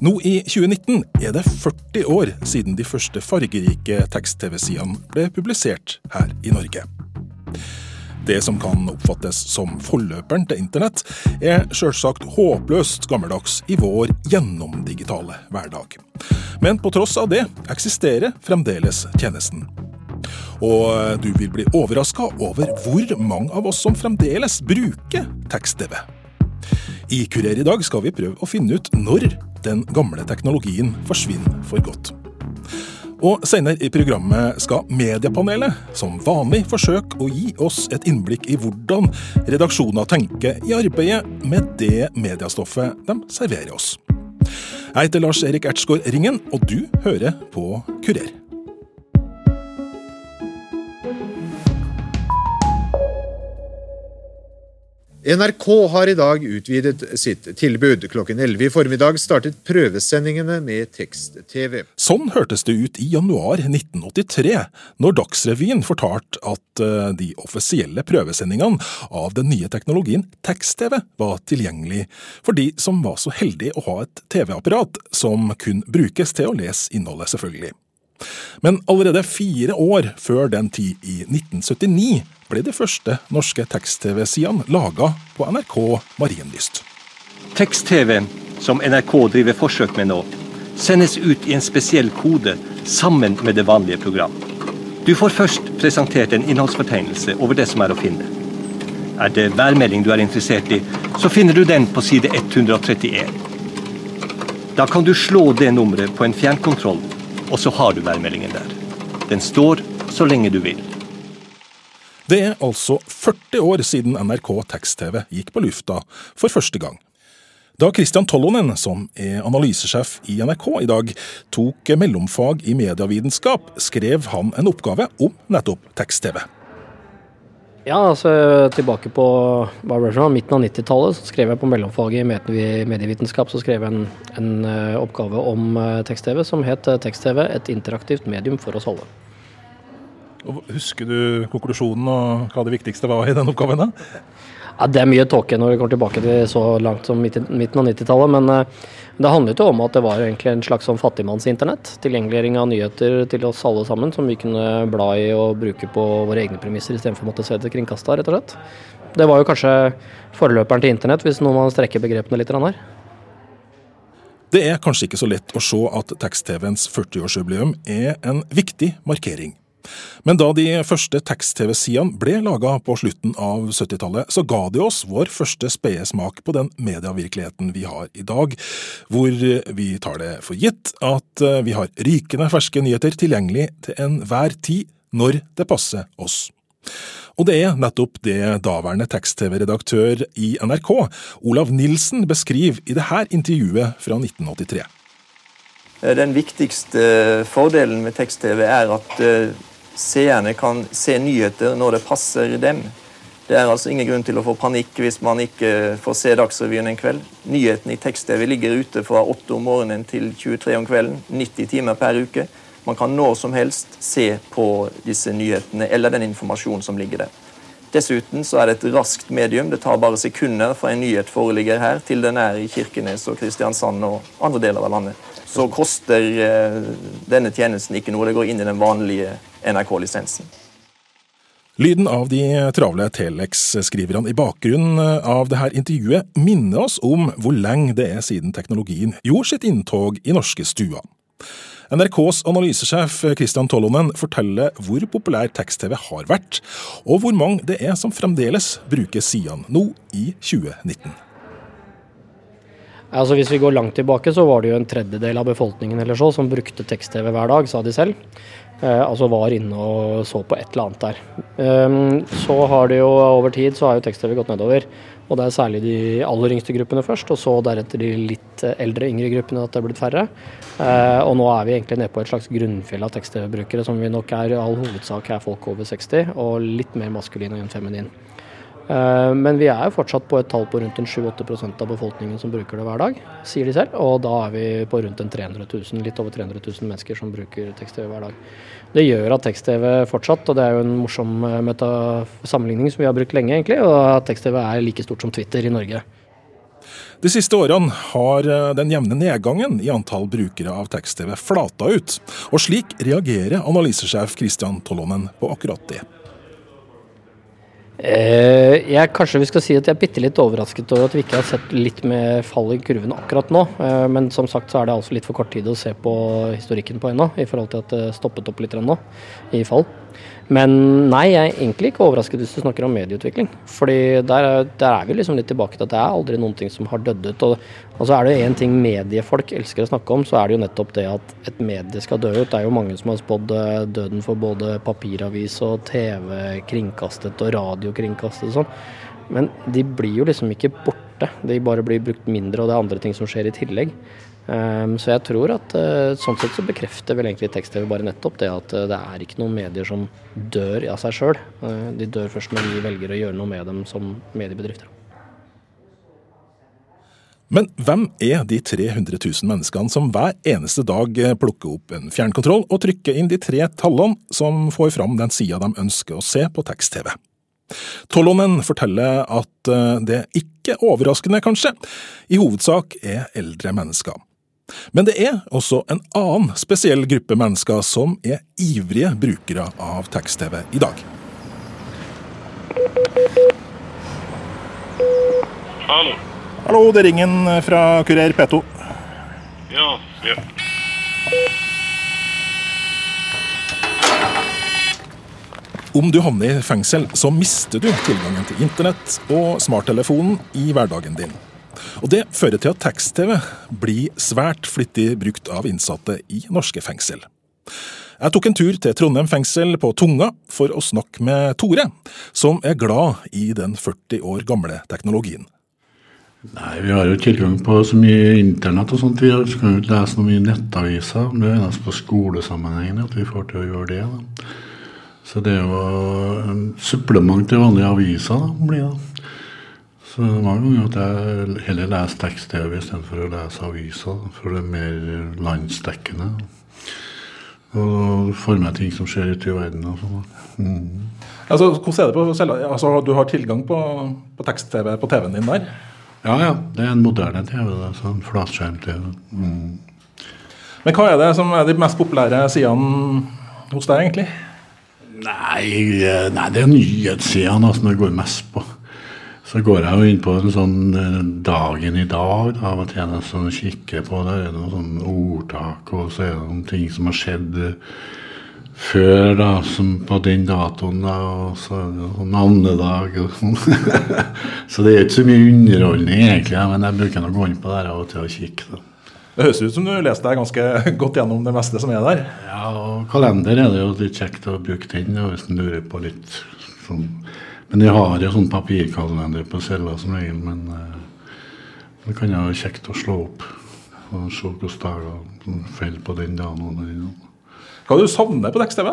Nå i 2019 er det 40 år siden de første fargerike tekst-TV-sidene ble publisert her i Norge. Det som kan oppfattes som forløperen til internett, er selvsagt håpløst gammeldags i vår gjennomdigitale hverdag. Men på tross av det eksisterer fremdeles tjenesten. Og du vil bli overraska over hvor mange av oss som fremdeles bruker tekst-TV. I Kurer i dag skal vi prøve å finne ut når den gamle teknologien forsvinner for godt. Og senere i programmet skal Mediepanelet som vanlig forsøke å gi oss et innblikk i hvordan redaksjoner tenker i arbeidet med det mediestoffet de serverer oss. Jeg heter Lars Erik Ertsgaard Ringen, og du hører på Kurer. NRK har i dag utvidet sitt tilbud. Klokken 11 i formiddag startet prøvesendingene med tekst-TV. Sånn hørtes det ut i januar 1983, når Dagsrevyen fortalte at eh, de offisielle prøvesendingene av den nye teknologien tekst-TV var tilgjengelig for de som var så heldige å ha et TV-apparat som kun brukes til å lese innholdet, selvfølgelig. Men allerede fire år før den tid, i 1979, ble de første norske tekst-TV-sidene laga på NRK Marienlyst. Tekst-TV, som NRK driver forsøk med nå, sendes ut i en spesiell kode sammen med det vanlige program. Du får først presentert en innholdsfortegnelse over det som er å finne. Er det værmelding du er interessert i, så finner du den på side 131. Da kan du slå det nummeret på en fjernkontroll, og så har du værmeldingen der. Den står så lenge du vil. Det er altså 40 år siden NRK tekst-TV gikk på lufta for første gang. Da Christian Tollonen, som er analysesjef i NRK i dag, tok mellomfag i medievitenskap, skrev han en oppgave om nettopp tekst-TV. Ja, altså tilbake på midten av 90-tallet så skrev jeg på mellomfaget i medievitenskap så skrev jeg en, en eh, oppgave om eh, tekst-TV som het eh, Tekst-TV et interaktivt medium for oss alle. Husker du konklusjonen og hva det viktigste var i den oppgaven? da? Ja, Det er mye tåke når vi kommer tilbake til så langt som midten av 90-tallet. Men det handlet jo om at det var egentlig en slags sånn fattigmannsinternett. Tilgjengeliggjøring av nyheter til oss alle sammen, som vi kunne bla i og bruke på våre egne premisser istedenfor å måtte se det kringkasta, rett og slett. Det var jo kanskje forløperen til internett, hvis noen må strekker begrepene litt her. Det er kanskje ikke så lett å se at tekst-TV-ens 40-årsjubileum er en viktig markering. Men da de første tekst-TV-sidene ble laga på slutten av 70-tallet, så ga de oss vår første spede smak på den medievirkeligheten vi har i dag, hvor vi tar det for gitt at eh, vi har rykende ferske nyheter tilgjengelig til enhver tid når det passer oss. Og det er nettopp det daværende tekst-TV-redaktør i NRK, Olav Nilsen, beskriver i dette intervjuet fra 1983. Den viktigste fordelen med tekst-TV er at eh, seerne kan se nyheter når det passer dem. Det er altså ingen grunn til å få panikk hvis man ikke får se Dagsrevyen en kveld. Nyhetene i tekst-TV ligger ute fra 8 om morgenen til 23 om kvelden. 90 timer per uke. Man kan når som helst se på disse nyhetene eller den informasjonen som ligger der. Dessuten så er det et raskt medium. Det tar bare sekunder fra en nyhet foreligger her, til den er i Kirkenes og Kristiansand og andre deler av landet. Så koster eh, denne tjenesten ikke noe. Det går inn i den vanlige NRK-lisensen. Lyden av de travle Telex-skriverne i bakgrunnen av dette intervjuet minner oss om hvor lenge det er siden teknologien gjorde sitt inntog i norske stuer. NRKs analysesjef Christian Tollonen forteller hvor populær tekst-TV har vært, og hvor mange det er som fremdeles bruker sidene nå i 2019. Altså Hvis vi går langt tilbake, så var det jo en tredjedel av befolkningen eller så som brukte tekst-TV hver dag, sa de selv. Eh, altså var inne og så på et eller annet der. Um, så har det jo over tid så har jo tekst-TV gått nedover. Og det er særlig de aller yngste gruppene først, og så deretter de litt eldre, yngre gruppene at det er blitt færre. Eh, og nå er vi egentlig nede på et slags grunnfjell av tekst-TV-brukere, som vi nok er i all hovedsak er folk over 60, og litt mer maskulin enn feminin. Uh, men vi er jo fortsatt på et tall på rundt 7-8% av befolkningen som bruker det hver dag, sier de selv. Og da er vi på rundt 300 000, litt over 300 000 mennesker som bruker tekst-TV hver dag. Det gjør at tekst-TV fortsatt, og det er jo en morsom sammenligning som vi har brukt lenge, egentlig, og at tekst-TV er like stort som Twitter i Norge. De siste årene har eh, den jevne nedgangen i antall brukere av tekst-TV flata ut, og slik reagerer analysesjef Kristian Tollonen på akkurat det. Eh, jeg, kanskje vi skal si at jeg er bitte litt overrasket over at vi ikke har sett litt med fall i kurven akkurat nå. Eh, men som sagt så er det altså litt for kort tid å se på historikken på ennå, i forhold til at det stoppet opp litt nå i fall. Men nei, jeg er egentlig ikke overrasket hvis du snakker om medieutvikling. Fordi der, der er vi liksom litt tilbake til at det er aldri noen ting som har dødd ut. Og, og så er det én ting mediefolk elsker å snakke om, så er det jo nettopp det at et medie skal dø ut. Det er jo mange som har spådd eh, døden for både papiravis og TV kringkastet og radiokringkastet og sånn. Men de blir jo liksom ikke borte. De bare blir brukt mindre, og det er andre ting som skjer i tillegg. Um, så jeg tror at uh, sånn sett så bekrefter vel egentlig tekst-TV bare nettopp det at uh, det er ikke noen medier som dør av seg sjøl. Uh, de dør først når vi velger å gjøre noe med dem som mediebedrifter. Men hvem er de 300 000 menneskene som hver eneste dag plukker opp en fjernkontroll og trykker inn de tre tallene som får fram den sida de ønsker å se på tekst-TV? Tollonen forteller at det ikke overraskende, kanskje, i hovedsak er eldre mennesker. Men det er også en annen spesiell gruppe mennesker som er ivrige brukere av tekst-TV i dag. Hallo. Hallo, det er ringen fra Kurer P2. Ja, ja. Om du havner i fengsel, så mister du tilgangen til internett og smarttelefonen i hverdagen din. Og Det fører til at tekst-TV blir svært flittig brukt av innsatte i norske fengsel. Jeg tok en tur til Trondheim fengsel på Tunga for å snakke med Tore, som er glad i den 40 år gamle teknologien. Nei, Vi har jo tilgang på så mye internett og sånt. Vi kan jo ikke lese noe mye nettaviser. Det er eneste på skolesammenhengen at vi får til å gjøre det. Da. Så det er jo en supplement til vanlige aviser. da, blir det. Så det er mange ganger at jeg heller leser tekst-TV istedenfor å lese aviser. For det er mer landsdekkende. Og får med ting som skjer ute i verden og sånn. Mm. Altså, hvordan er det på? Altså, du har tilgang på, på tekst-TV på TV-en din der? Ja, ja. Det er en moderne TV. Det, sånn Flatskjerm-TV. Mm. Men hva er det som er de mest populære sidene hos deg, egentlig? Nei, eh, nei det er nyhetssidene altså, det går mest på. Så går jeg jo inn på en sånn eh, Dagen i dag da, av og til som kikker på. Der er det noen sånn ordtak, og så er det noen ting som har skjedd eh, før, da, som på den datoen. da, Og så er det sånn navnedag og sånn. så det er ikke så mye underholdning, egentlig, ja, men jeg bruker å gå inn på der av og til og kikke. da. Det høres ut som du leste deg ganske godt gjennom det meste som er der. Ja, og kalender er det jo litt kjekt å bruke den hvis en lurer på litt sånn men jeg har jo sånn papirkalender på cella som regel. Men uh, det kan jo være kjekt å slå opp og se hvilke dager som faller på den dagen. og den dagen. Hva er det du savner på tekst-TV?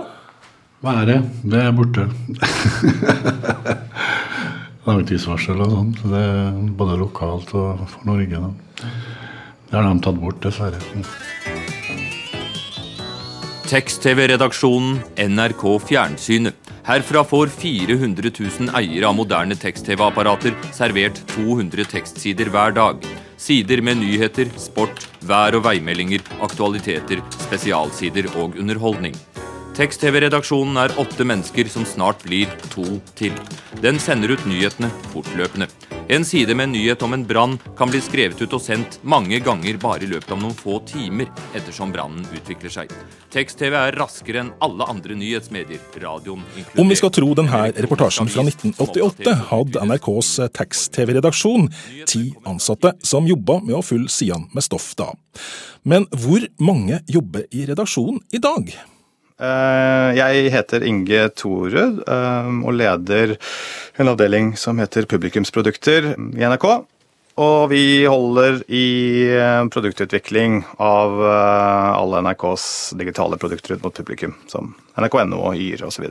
Været. Det er borte. Langtidsvarsel og sånn. Så det er både lokalt og for Norge. Da. Det har de tatt bort, dessverre. Tekst-TV-redaksjonen NRK Fjernsynet Herfra får 400 000 eiere av moderne tekst-TV-apparater servert 200 tekstsider hver dag. Sider med nyheter, sport, vær- og veimeldinger, aktualiteter, spesialsider og underholdning. Tekst-TV-redaksjonen er åtte mennesker som snart blir to til. Den sender ut nyhetene fortløpende. En side med en nyhet om en brann kan bli skrevet ut og sendt mange ganger bare i løpet av noen få timer ettersom brannen utvikler seg. Tekst-TV er raskere enn alle andre nyhetsmedier, radioen inkludert. Om vi skal tro denne reportasjen fra 1988, hadde NRKs tekst-TV-redaksjon ti ansatte som jobba med å fylle sidene med stoff da. Men hvor mange jobber i redaksjonen i dag? Eh, jeg heter Inge Torud eh, og leder en avdeling som heter Publikumsprodukter i NRK. Og vi holder i eh, produktutvikling av alle NRKs digitale produkter ut mot publikum, som NRK.no, og Yr osv.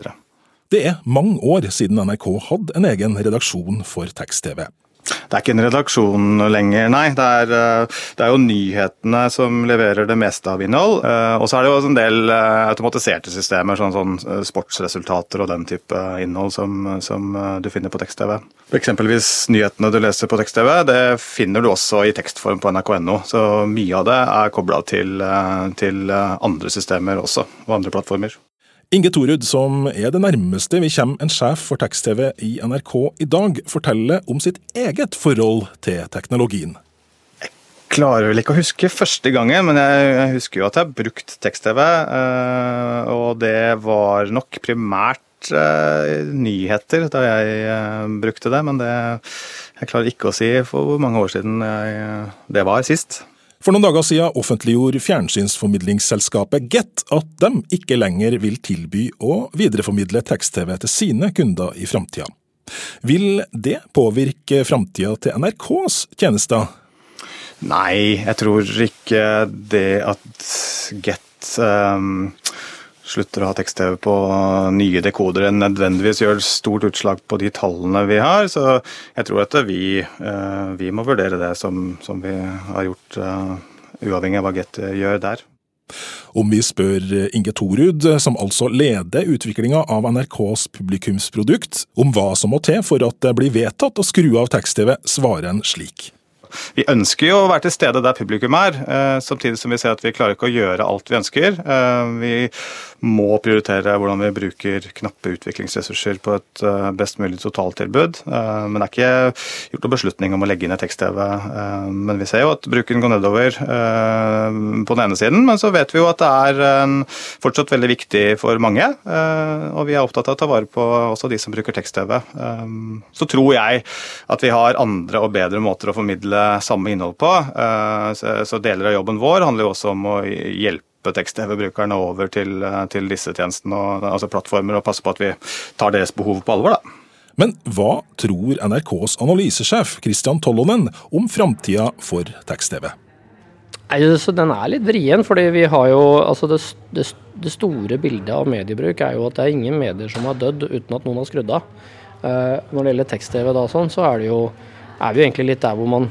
Det er mange år siden NRK hadde en egen redaksjon for tekst-TV. Det er ikke en redaksjon lenger, nei. Det er, eh, det er, jo nyhetene som leverer det meste av innhold. Eh, og så er det jo en del eh, automatiserte systemer, sånn, sånn sportsresultater og den type innhold som, som du finner på tekst-TV. Eksempelvis nyhetene du leser på tekst-TV, det finner du også i tekstform på nrk.no. Så mye av det er kobla til, til andre systemer også, og andre plattformer. Inge Torud, som er det nærmeste vi kommer en sjef for tekst-TV i NRK i dag, forteller om sitt eget forhold til teknologien. Jeg klarer vel ikke å huske første gangen, men jeg husker jo at jeg har brukt tekst-TV. Eh, og det var nok primært eh, nyheter da jeg eh, brukte det, men det, jeg klarer ikke å si for hvor mange år siden jeg, det var sist. For noen dager siden offentliggjorde fjernsynsformidlingsselskapet Get at de ikke lenger vil tilby å videreformidle tekst-TV til sine kunder i framtida. Vil det påvirke framtida til NRKs tjenester? Nei, jeg tror ikke det at Get um, slutter å ha tekst-TV på nye dekodere nødvendigvis gjør stort utslag på de tallene vi har. Så jeg tror at vi, eh, vi må vurdere det som, som vi har gjort, eh, uavhengig av hva Get gjør der. Om vi spør Inge Torud, som altså leder utviklinga av NRKs publikumsprodukt, om hva som må til for at det blir vedtatt å skru av tekst-TV, svarer han slik. Vi ønsker jo å være til stede der publikum er, eh, samtidig som vi ser at vi klarer ikke å gjøre alt vi ønsker. Vi må prioritere hvordan vi bruker knappe utviklingsressurser på et eh, best mulig totaltilbud. Eh, men det er ikke gjort noen beslutning om å legge inn et tekst-TV. Eh, men vi ser jo at bruken går nedover på den ene siden, men så vet vi jo at det er fortsatt veldig viktig for mange. Og vi er opptatt av å ta vare på også de som bruker tekst-TV. Så tror jeg at vi har andre og bedre måter å formidle samme innhold på. Så deler av jobben vår handler jo også om å hjelpe tekst-TV-brukerne over til, til, disse tjenestene, og, altså plattformer, og passe på at vi tar deres behov på alvor. da. Men hva tror NRKs analysesjef Christian Tollonen om framtida for tekst-TV? Den er litt vrien, fordi vi har jo altså det, det, det, store bildet av mediebruk er jo at det er ingen medier som har dødd uten at noen har skrudd av. Uh, når det gjelder tekst-TV, da, sånn, så er, det jo, er vi jo egentlig litt der hvor man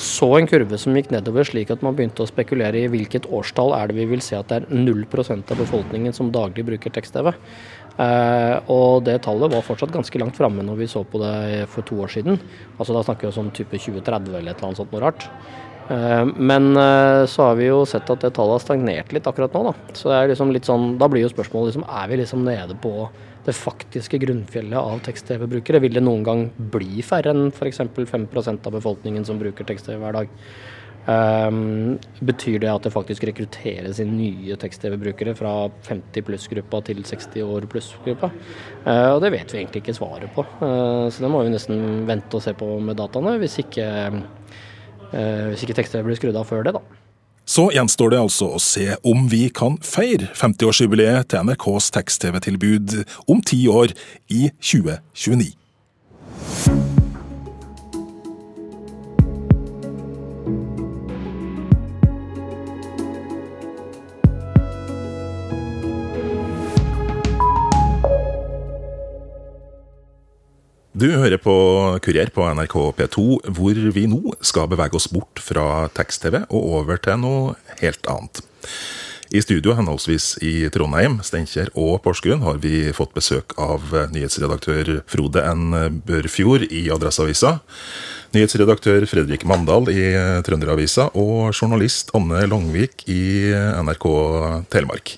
så en kurve som gikk nedover, slik at man begynte å spekulere i hvilket årstall er det vi vil se at det er 0% av befolkningen som daglig bruker tekst-TV. Uh, og det tallet var fortsatt ganske langt framme når vi så på det for to år siden. Altså Da snakker vi om type 2030 eller et eller annet sånt noe rart. Eh, men eh, så har vi jo sett at det tallet har stagnert litt akkurat nå. Da Så det er liksom litt sånn, da blir jo spørsmålet liksom, er vi liksom nede på det faktiske grunnfjellet av tekst-TV-brukere? Vil det noen gang bli færre enn f.eks. 5 av befolkningen som bruker tekst-TV hver dag? Um, betyr det at det faktisk rekrutteres inn nye tekst-TV-brukere fra 50 pluss-gruppa til 60 år pluss-gruppa? Uh, og det vet vi egentlig ikke svaret på, uh, så det må vi nesten vente og se på med dataene, hvis ikke, hvis ikke tekst-TV blir skrudd av før det, da. Så gjenstår det altså å se om vi kan feire 50-årsjubileet til NRKs tekst-TV-tilbud om ti år, i 2029. Du hører på Kurier på NRK P2, hvor vi nå skal bevege oss bort fra tekst-TV og over til noe helt annet. I studio henholdsvis i Trondheim, Steinkjer og Porsgrunn har vi fått besøk av nyhetsredaktør Frode N. Børfjord i Adresseavisa nyhetsredaktør Fredrik Mandal i eh, Trønderavisa og journalist Anne Longvik i eh, NRK Telemark.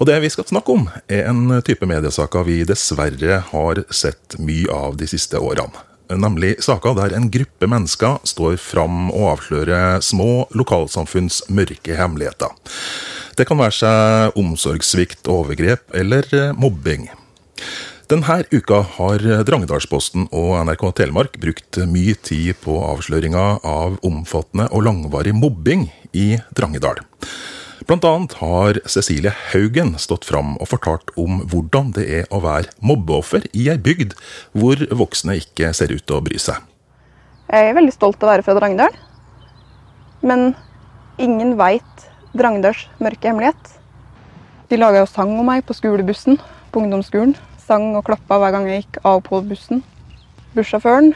Og Det vi skal snakke om, er en type mediesaker vi dessverre har sett mye av de siste årene. Nemlig saker der en gruppe mennesker står fram og avslører små lokalsamfunns mørke hemmeligheter. Det kan være seg omsorgssvikt, overgrep eller eh, mobbing. Denne uka har Drangedalsposten og NRK Telemark brukt mye tid på avsløringa av omfattende og langvarig mobbing i Drangedal. Blant annet har Cecilie Haugen stått fram og fortalt om hvordan det er å være mobbeoffer i ei bygd hvor voksne ikke ser ut til å bry seg. Jeg er veldig stolt av å være fra Drangedal, men ingen veit Drangedals mørke hemmelighet. De laga jo sang om meg på skolebussen på ungdomsskolen sang og klappa hver gang jeg gikk av på bussen. Bussjåføren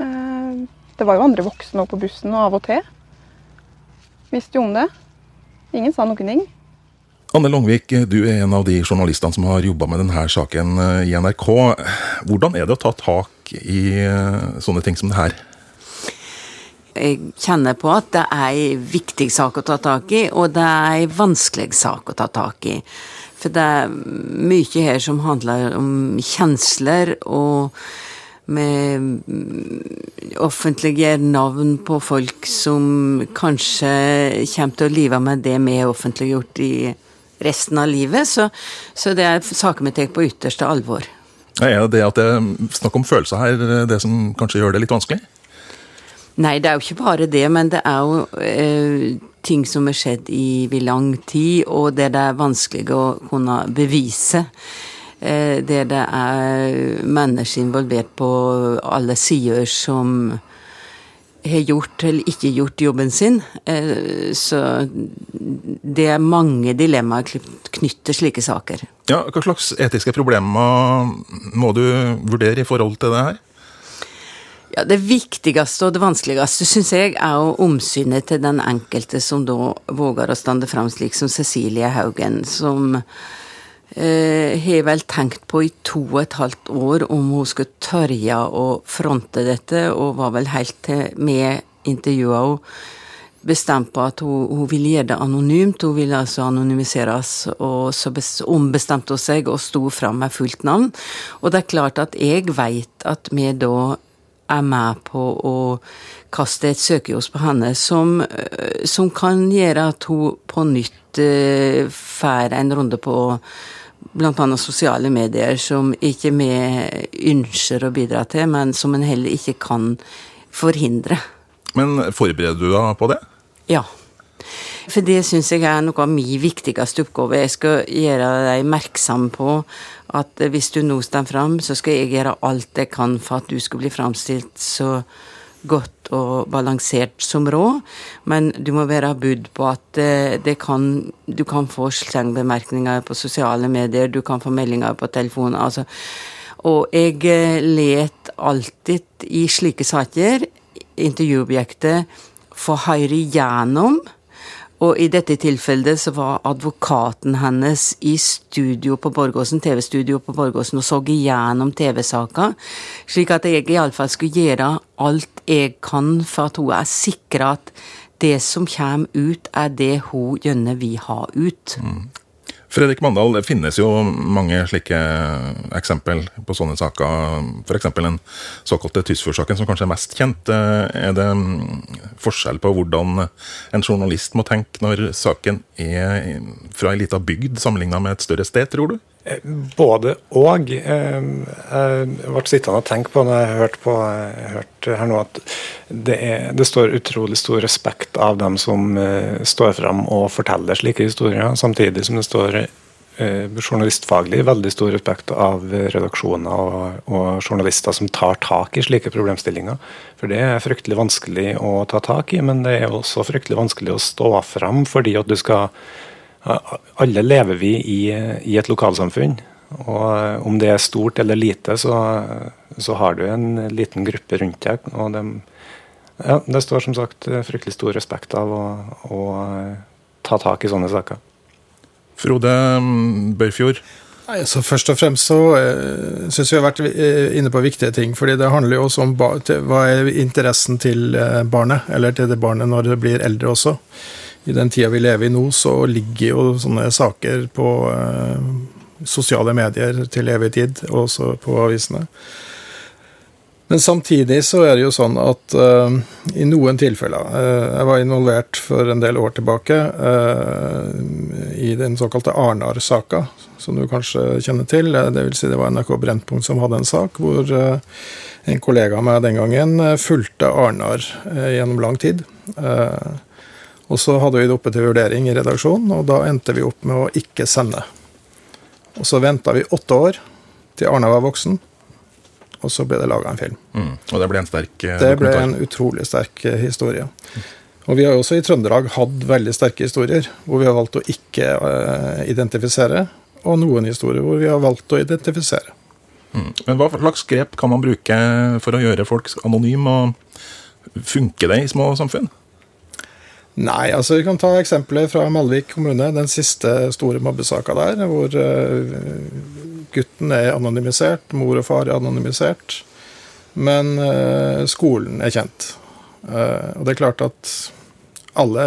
eh, Det var jo andre voksne på bussen og av og til. Visste jo om det. Ingen sa noen ting. Anne Longvik, du er en av de journalistene som har jobba med denne saken eh, i NRK. Hvordan er det å ta tak i eh, sånne ting som det her? Jeg kjenner på at det er en viktig sak å ta tak i, og det er en vanskelig sak å ta tak i. For det er mye her som handler om kjensler, og vi offentliggjør navn på folk som kanskje kommer til å live med det vi har offentliggjort i resten av livet. Så, så det er saker vi tar på ytterste alvor. Er det at det er snakk om følelser her, det som kanskje gjør det litt vanskelig? Nei, det er jo ikke bare det, men det er jo eh, ting som har skjedd i, i lang tid, og det det er vanskelig å kunne bevise. Eh, det det er mennesker involvert på alle sider som har gjort eller ikke gjort jobben sin. Eh, så det er mange dilemmaer knyttet til slike saker. Ja, Hva slags etiske problemer må du vurdere i forhold til det her? Ja, Det viktigste og det vanskeligste syns jeg er jo omsynet til den enkelte som da våger å stande fram, slik som Cecilie Haugen, som eh, har vel tenkt på i to og et halvt år om hun skulle tørre å fronte dette, og var vel helt til med intervjua henne bestemt på at hun, hun, ville gjøre det anonymt. Hun ville altså anonymiseres, og så ombestemte hun seg og sto fram med fullt navn. Og det er klart at jeg veit at vi da er med på å kaste et søkelys på henne som, eh, som, kan gjøre at hun på nytt uh, får en runde på bl.a. sosiale medier som ikke vi ønsker å bidra til, men som en heller ikke kan forhindre. Men forbereder du deg på det? Ja. For det syns jeg er noe av min viktigste oppgave. Jeg skal gjøre deg oppmerksom på at hvis du nå står fram, så skal jeg gjøre alt jeg kan for at du skal bli framstilt så godt og balansert som råd, men du må være budd på at eh, det kan, du kan få slengbemerkninger på sosiale medier, du kan få meldinger på telefonen. altså og jeg eh, let alltid i slike saker intervjuobjektet få høre igjennom og i dette tilfellet så var advokaten hennes i studio på Borgåsen, TV-studio på Borgåsen og så igjennom TV-saka, slik at jeg iallfall skulle gjøre alt jeg kan for at hun er sikra at det som kommer ut, er det hun gjerne vil ha ut. Mm. Fredrik Mandal, det finnes jo mange slike eksempel på sånne saker. F.eks. den såkalte Tysfjord-saken, som kanskje er mest kjent. Er det forskjell på hvordan en journalist må tenke når saken er fra ei lita bygd sammenligna med et større sted, tror du? Både og. Jeg ble sittende og tenke på når jeg hørte på jeg hørte her nå at det, er, det, står utrolig stor respekt av dem som uh, står fram og forteller slike historier, samtidig som det står uh, journalistfaglig veldig stor respekt av redaksjoner og, og, journalister som tar tak i slike problemstillinger. For det er fryktelig vanskelig å ta tak i, men det er også fryktelig vanskelig å stå fram fordi at du skal alle lever vi i, i, et lokalsamfunn. Og om det er stort eller lite, så, så har du en liten gruppe rundt deg. og det, ja, det står som sagt fryktelig stor respekt av å, å ta tak i sånne saker. Frode Børfjord? Nei, så Først og fremst så uh, syns vi har vært eh, inne på viktige ting. fordi det handler jo også om hva er interessen til eh, barnet, eller til det barnet når det blir eldre også i den tida vi lever i nå, så ligger jo sånne saker på eh, sosiale medier til evig tid, og også på avisene. Men samtidig så er det jo sånn at uh, i noen tilfeller uh, Jeg var involvert for en del år tilbake uh, i den såkalte Arnar-saka, som du kanskje kjenner til. Det vil si det var NRK Brennpunkt som hadde en sak hvor en kollega av meg den gangen fulgte Arnar gjennom lang tid. Uh, og så hadde vi det oppe til vurdering i redaksjonen, og da endte vi opp med å ikke sende. Og så venta vi åtte år til Arne var voksen, og så ble det laga en film. Mm. Og det ble en sterk dokumentar? Det ble en utrolig sterk eh, historie. Og vi har også i Trøndelag hatt veldig sterke historier hvor vi har valgt å ikke uh, identifisere, og noen historier hvor vi har valgt å identifisere. Mm. Men hva slags grep kan man bruke for å gjøre folk anonyme? og funke det i små samfunn? Nei, altså vi kan ta eksempler fra Malvik kommune, den siste store mobbesaka der, hvor uh, gutten er anonymisert, mor og far er anonymisert, men uh, skolen er kjent. Uh, og det er klart at alle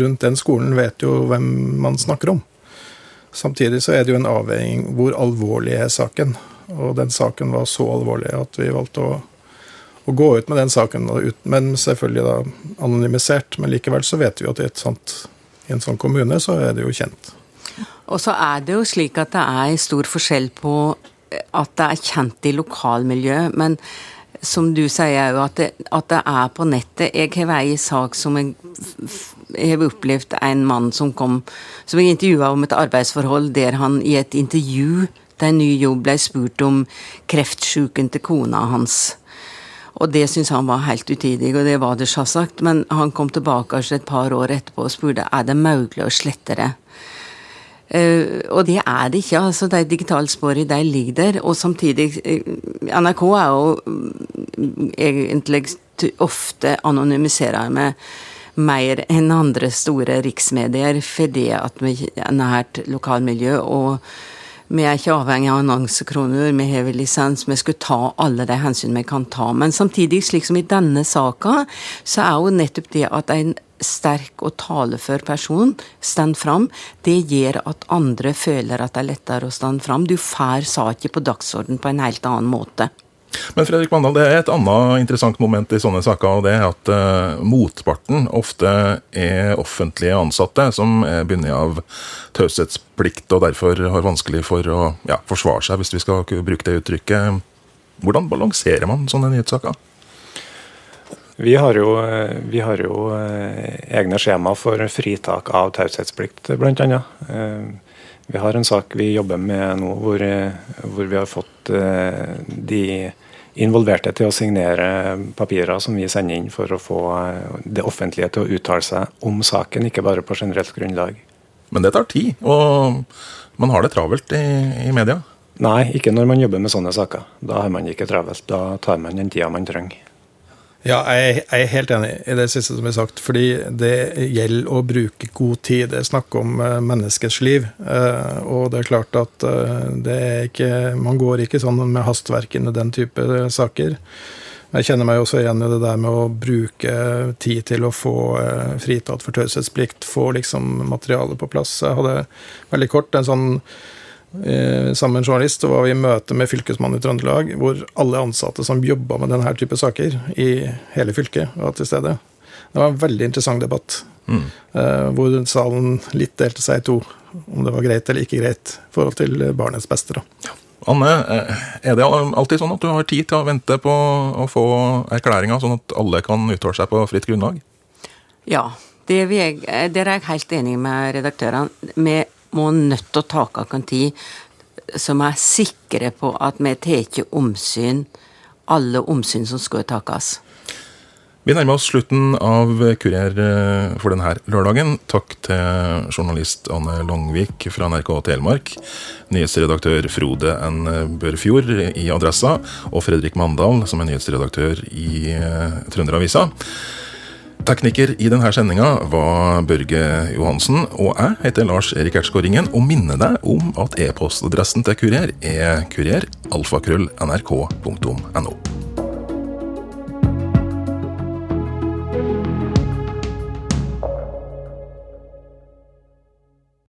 rundt den skolen vet jo hvem man snakker om. Samtidig så er det jo en avveining hvor alvorlig er saken. Og den saken var så alvorlig at vi valgte å å gå ut med den saken, men selvfølgelig da anonymisert. Men likevel så vet vi at i, sånt, i en sånn kommune så er det jo kjent. Og så er det jo slik at det er stor forskjell på at det er kjent i lokalmiljøet, men som du sier jo at at det er på nettet. Jeg har ei sak som jeg har opplevd en mann som kom Som jeg intervjua om et arbeidsforhold der han i et intervju til en ny jobb ble spurt om kreftsjuken til kona hans. Og det syntes han var helt utidig, og det var det selvsagt. Men han kom tilbake et par år etterpå og spurte er det mulig å slette det. Uh, og det er det ikke. altså De digitale sporene de ligger der. Og samtidig uh, NRK er jo uh, egentlig ofte anonymiserer med mer enn andre store riksmedier fordi at vi er nært lokalmiljø. og vi er ikke avhengig av annonsekroner, vi har lisens, vi skulle ta alle de hensyn vi kan ta. Men samtidig, slik som i denne saka, så er jo nettopp det at en sterk og talefør person står fram, det gjør at andre føler at det er lettere å stå fram. Du får saken på dagsorden på en helt annen måte. Men Fredrik Mandal, det er et annet interessant moment i sånne saker, og det er at uh, motparten ofte er offentlige ansatte som er bundet av taushetsplikt og derfor har vanskelig for å ja, forsvare seg, hvis vi skal bruke det uttrykket. Hvordan balanserer man sånne nyhetssaker? Vi har jo, vi har jo eh, egne skjema for fritak av taushetsplikt, bl.a. Eh, vi har en sak vi jobber med nå hvor, hvor vi har fått de involverte til å signere papirer som vi sender inn for å få det offentlige til å uttale seg om saken, ikke bare på generelt grunnlag. Men det tar tid, og man har det travelt i, i media? Nei, ikke når man jobber med sånne saker. Da har man ikke travelt. Da tar man den tida man trenger. Ja, jeg, er helt enig i det siste som er sagt. Fordi det gjelder å bruke god tid. Det er snakk om uh, menneskets liv. Uh, og det er klart at uh, det er ikke Man går ikke sånn med hastverk i den type saker. Jeg kjenner meg også igjen i det der med å bruke tid til å få fritatt for taushetsplikt, få liksom materialet på plass. Jeg hadde veldig kort en sånn Eh, sammen med en journalist så var vi i møte med Fylkesmannen i Trøndelag, hvor alle ansatte som jobba med denne type saker i hele fylket, var til stede. Det var en veldig interessant debatt, mm. Eh, hvor salen litt delte seg i to. Om det var greit eller ikke greit i forhold til barnets beste. da. Anne, eh, er det alltid sånn at du har tid til å vente på å få erklæringa, sånn at alle kan uttale seg på fritt grunnlag? Ja, det er, jeg, der er jeg helt enig med redaktørene. Med må nødt til å ta tid som er sikre på at vi tar omsyn, alle omsyn som skal tas. Vi nærmer oss slutten av Kurer eh, for denne lørdagen. Takk til journalist Anne Longvik fra NRK Telemark, nyhetsredaktør Frode N. Børfjord i Adressa, og Fredrik Mandal, som er nyhetsredaktør i eh, Trønderavisa. Tekniker i denne sendinga var Børge Johansen, og jeg heter Lars Erik Ertskåringen og minner deg om at e-postadressen til Kurer er kureralfakrøll.nrk.no.